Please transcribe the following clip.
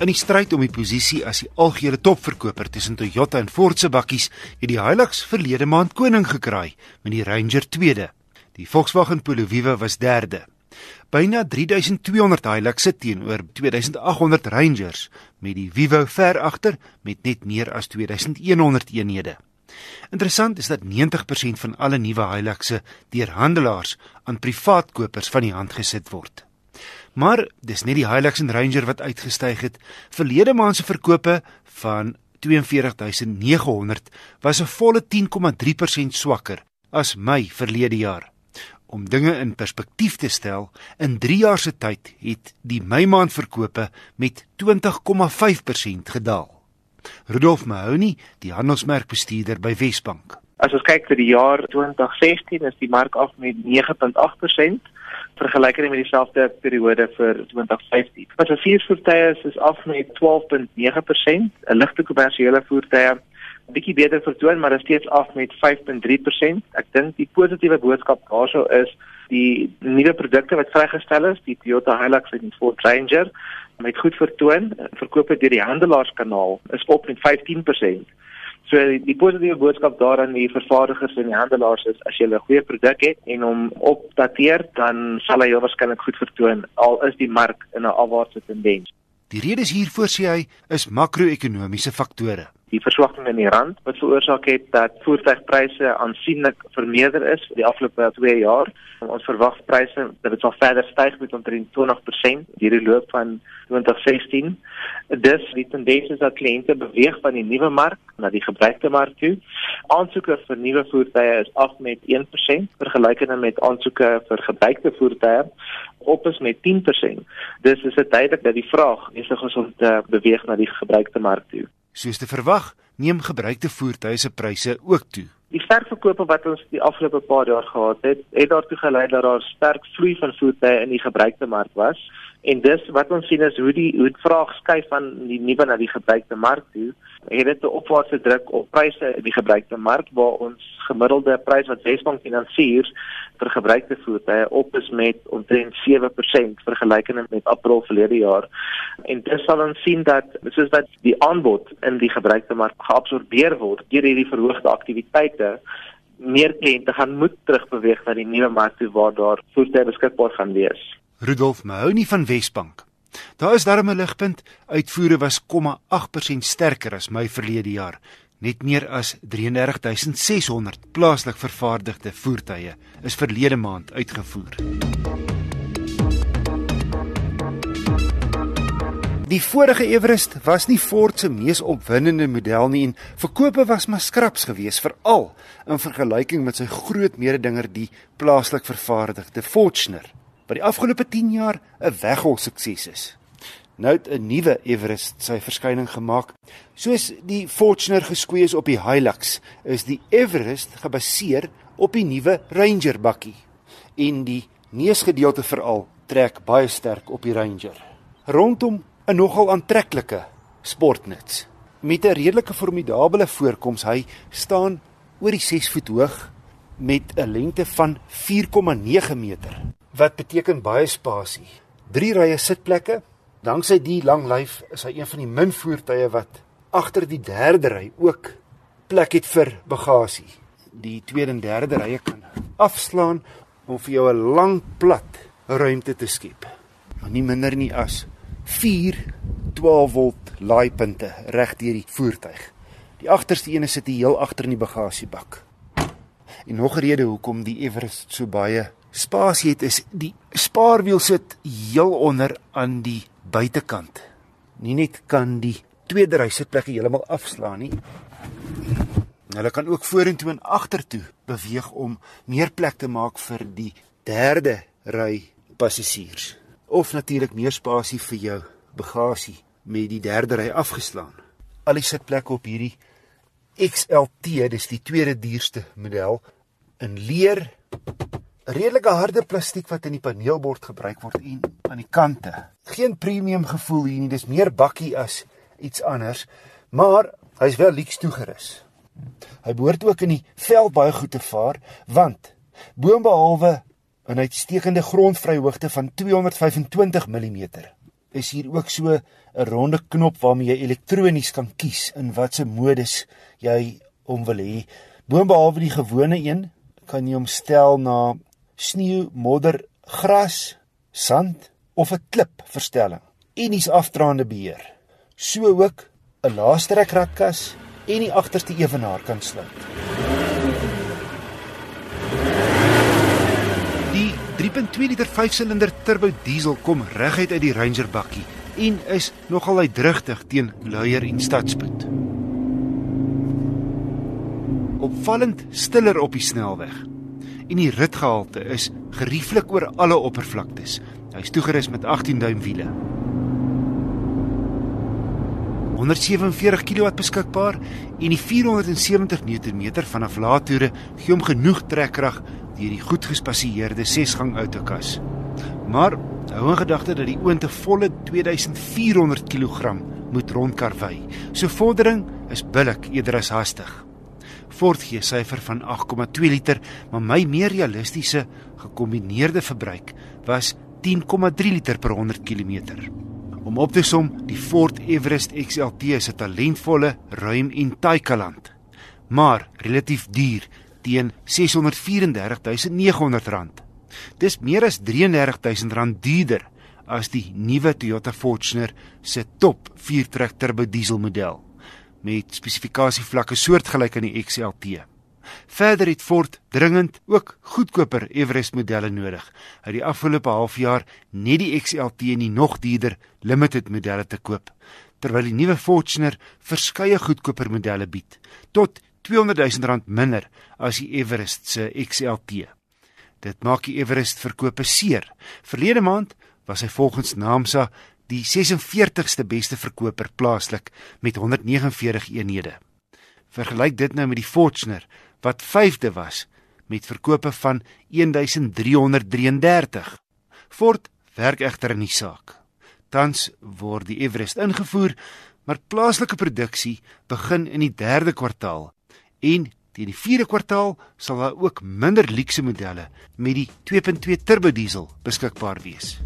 In die stryd om die posisie as die algehele topverkoper tussen Toyota en Ford se bakkies, het die Hilux verlede maand koning gekraai met die Ranger tweede. Die Volkswagen Polo Viva was derde. Byna 3200 Hiluxe teenoor 2800 Rangers met die Vivo ver agter met net meer as 2100 eenhede. Interessant is dat 90% van alle nuwe Hiluxe deur handelaars aan privaatkopers van die hand gesit word. Maar dis net die Hilux en Ranger wat uitgestyg het. Verlede maand se verkope van 42900 was 'n volle 10,3% swakker as Mei verlede jaar. Om dinge in perspektief te stel, in 3 jaar se tyd het die Mei maand verkope met 20,5% gedaal. Rudolf Mahoney, die handelsmerkbestuurder by Wesbank. As ons kyk vir die jaar 2016 is die mark af met 9.8% vergelykende met dieselfde periode vir 2015. Wat vir voertuie is, is af met 12.9%, 'n ligte kommersiële voertuie bietjie beter vertoon, maar is steeds af met 5.3%. Ek dink die positiewe boodskap daarso is die nuwe produkte wat vrygestel is, die Toyota Hilux en die Ford Ranger met goed vertoon, verkoop deur die handelaarskanaal is op met 15%. So die, positiewe boodskap daaraan die vervaardigers en die handelaars is as jy 'n goeie produk het en hom opdateer, dan sal hy heel waarskynlik goed vertoon al is die mark in 'n afwaartse tendens. Die redes hiervoor sê hy is makro-ekonomiese faktore die verswakking in die rand wat veroorsaak het dat voertuigpryse aansienlik vermeerder is vir die afgelope 2 jaar. Ons verwag pryse dat dit sal verder styg met omtrent 20% hierdie loop van 2016. Dus die tendens is dat kliënte beweeg van die nuwe mark na die gebruikte mark toe. Aansoeke vir nuwe voertuie is af met 1% vergelykende met aansoeke vir gebruikte voertuie op is met 10%. Dus is dit duidelik dat die vraag besig is om te beweeg na die gebruikte mark toe. Soos te verwag, neem gebruikte voertuie se pryse ook toe. Die verkope wat ons die afgelope paar jaar gehad het, het daartoe gelei dat daar sterk vloei van voertuie in die gebruikte mark was. En dis wat ons sien is hoe die hoe die vraag skuif van die nuwe na die gebruikte mark toe. Het dit 'n opwaartse druk op pryse in die gebruikte mark waar ons gemiddelde prys wat Wesbank finansier vir gebruikte voertuie op is met omtrent 7% vergelykende met April verlede jaar. En dit sal ons sien dat soos dat die aanbod in die gebruikte mark geabsorbeer word deur hierdie verhoogde aktiwiteite meer kliënte gaan moet terugbeweeg na die nuwe mark toe waar daar voertuie beskikbaar gaan wees. Rudolf Mahoney van Wesbank. Daar is darem 'n ligpunt. Uitvoere was 0,8% sterker as my verlede jaar. Net meer as 33600 plaaslik vervaardigde voertuie is verlede maand uitgevoer. Die vorige Everest was nie Ford se mees opwindende model nie en verkope was maar skraps geweest veral in vergelyking met sy groot mededinger die plaaslik vervaardigde Fortuner wat die afgelope 10 jaar 'n weggol sukses is. Nou het 'n nuwe Everest sy verskyning gemaak. Soos die Fortuner geskwees op die Hilux, is die Everest gebaseer op die nuwe Ranger bakkie. En die neusgedeelte veral trek baie sterk op die Ranger. Rondom 'n nogal aantreklike sportnuts met 'n redelike formidable voorkoms. Hy staan oor die 6 voet hoog met 'n lengte van 4,9 meter wat beteken baie spasie. Drie rye sitplekke. Danksy die lang lyf is hy een van die min voertuie wat agter die derde ry ook plek het vir bagasie. Die tweede en derde rye kan afslaan om vir jou 'n lang plat ruimte te skep. Maar nie minder nie as 4 12 volt laaipunte reg deur die voertuig. Die agterste een sit heel agter in die bagasiebak. En nog 'n rede hoekom die Everest so baie spasie het is die spaarwiel sit heel onder aan die buitekant. Nie net kan die tweede ry sitplekke heeltemal afslaan nie. Hulle kan ook vorentoe en agtertoe beweeg om meer plek te maak vir die derde ry passasiers of natuurlik meer spasie vir jou bagasie met die derde ry afgeslaan. Al die sitplekke op hierdie XLT, dis die tweede duurste model in leer redelike harde plastiek wat in die paneelbord gebruik word en aan die kante. Geen premium gevoel hier nie, dis meer bakkie as iets anders, maar hy's wel lyks toegerus. Hy behoort ook in die veld baie goed te vaar want boonbehalwe 'n uitstekende grondvryhoogte van 225 mm is hier ook so 'n ronde knop waarmee jy elektronies kan kies in watter modus jy hom wil hê. Boonbehalwe die gewone een, kan jy hom stel na sneeu, modder, gras, sand of 'n klip verstelling. En dis afdraande beheer. So ook 'n laaste rekrakkas en die agterste ewenaar kan sluit. Die 3.2 liter 5-silinder turbo diesel kom reguit uit die Ranger bakkie en is nogal uitdrigtig teen luier en stadspoed. Opvallend stiller op die snelweg. En die ritgehalte is gerieflik oor alle oppervlaktes. Hy's toegerus met 18 duim wiele. 147 kW beskikbaar en die 470 Nm vanaf laatoere gee hom genoeg trekkrag deur die goed gespasieerde 6-gang outokas. Maar hou in gedagte dat die oonte volle 2400 kg moet rondkarwei. So vordering is billik eerder as hastig. Ford gee syfer van 8,2 liter, maar my meer realistiese gekombineerde verbruik was 10,3 liter per 100 km. Om op te som, die Ford Everest XLT is 'n talentvolle, ruim en taikaland, maar relatief duur teen R634.900. Dis meer as R33.000 duurder as die nuwe Toyota Fortuner se top 4-trek turbo diesel model met spesifikasievlakke soortgelyk aan die XLT. Verder het Ford dringend ook goedkoper Everest modelle nodig. Uit die afgelope halfjaar net die XLT en die nog duurder limited modelle te koop, terwyl die nuwe Fortuner verskeie goedkoper modelle bied tot 200 000 rand minder as die Everest se XLT. Dit maak die Everest verkope seer. Verlede maand was hy volgens Naamsa die 46ste beste verkoper plaaslik met 149 eenhede. Vergelyk dit nou met die Fortuner wat 5de was met verkope van 1333. Ford werk egter in die saak. Tans word die Everest ingevoer, maar plaaslike produksie begin in die 3de kwartaal en teen die 4de kwartaal sal daar ook minder luukse modelle met die 2.2 turbo diesel beskikbaar wees.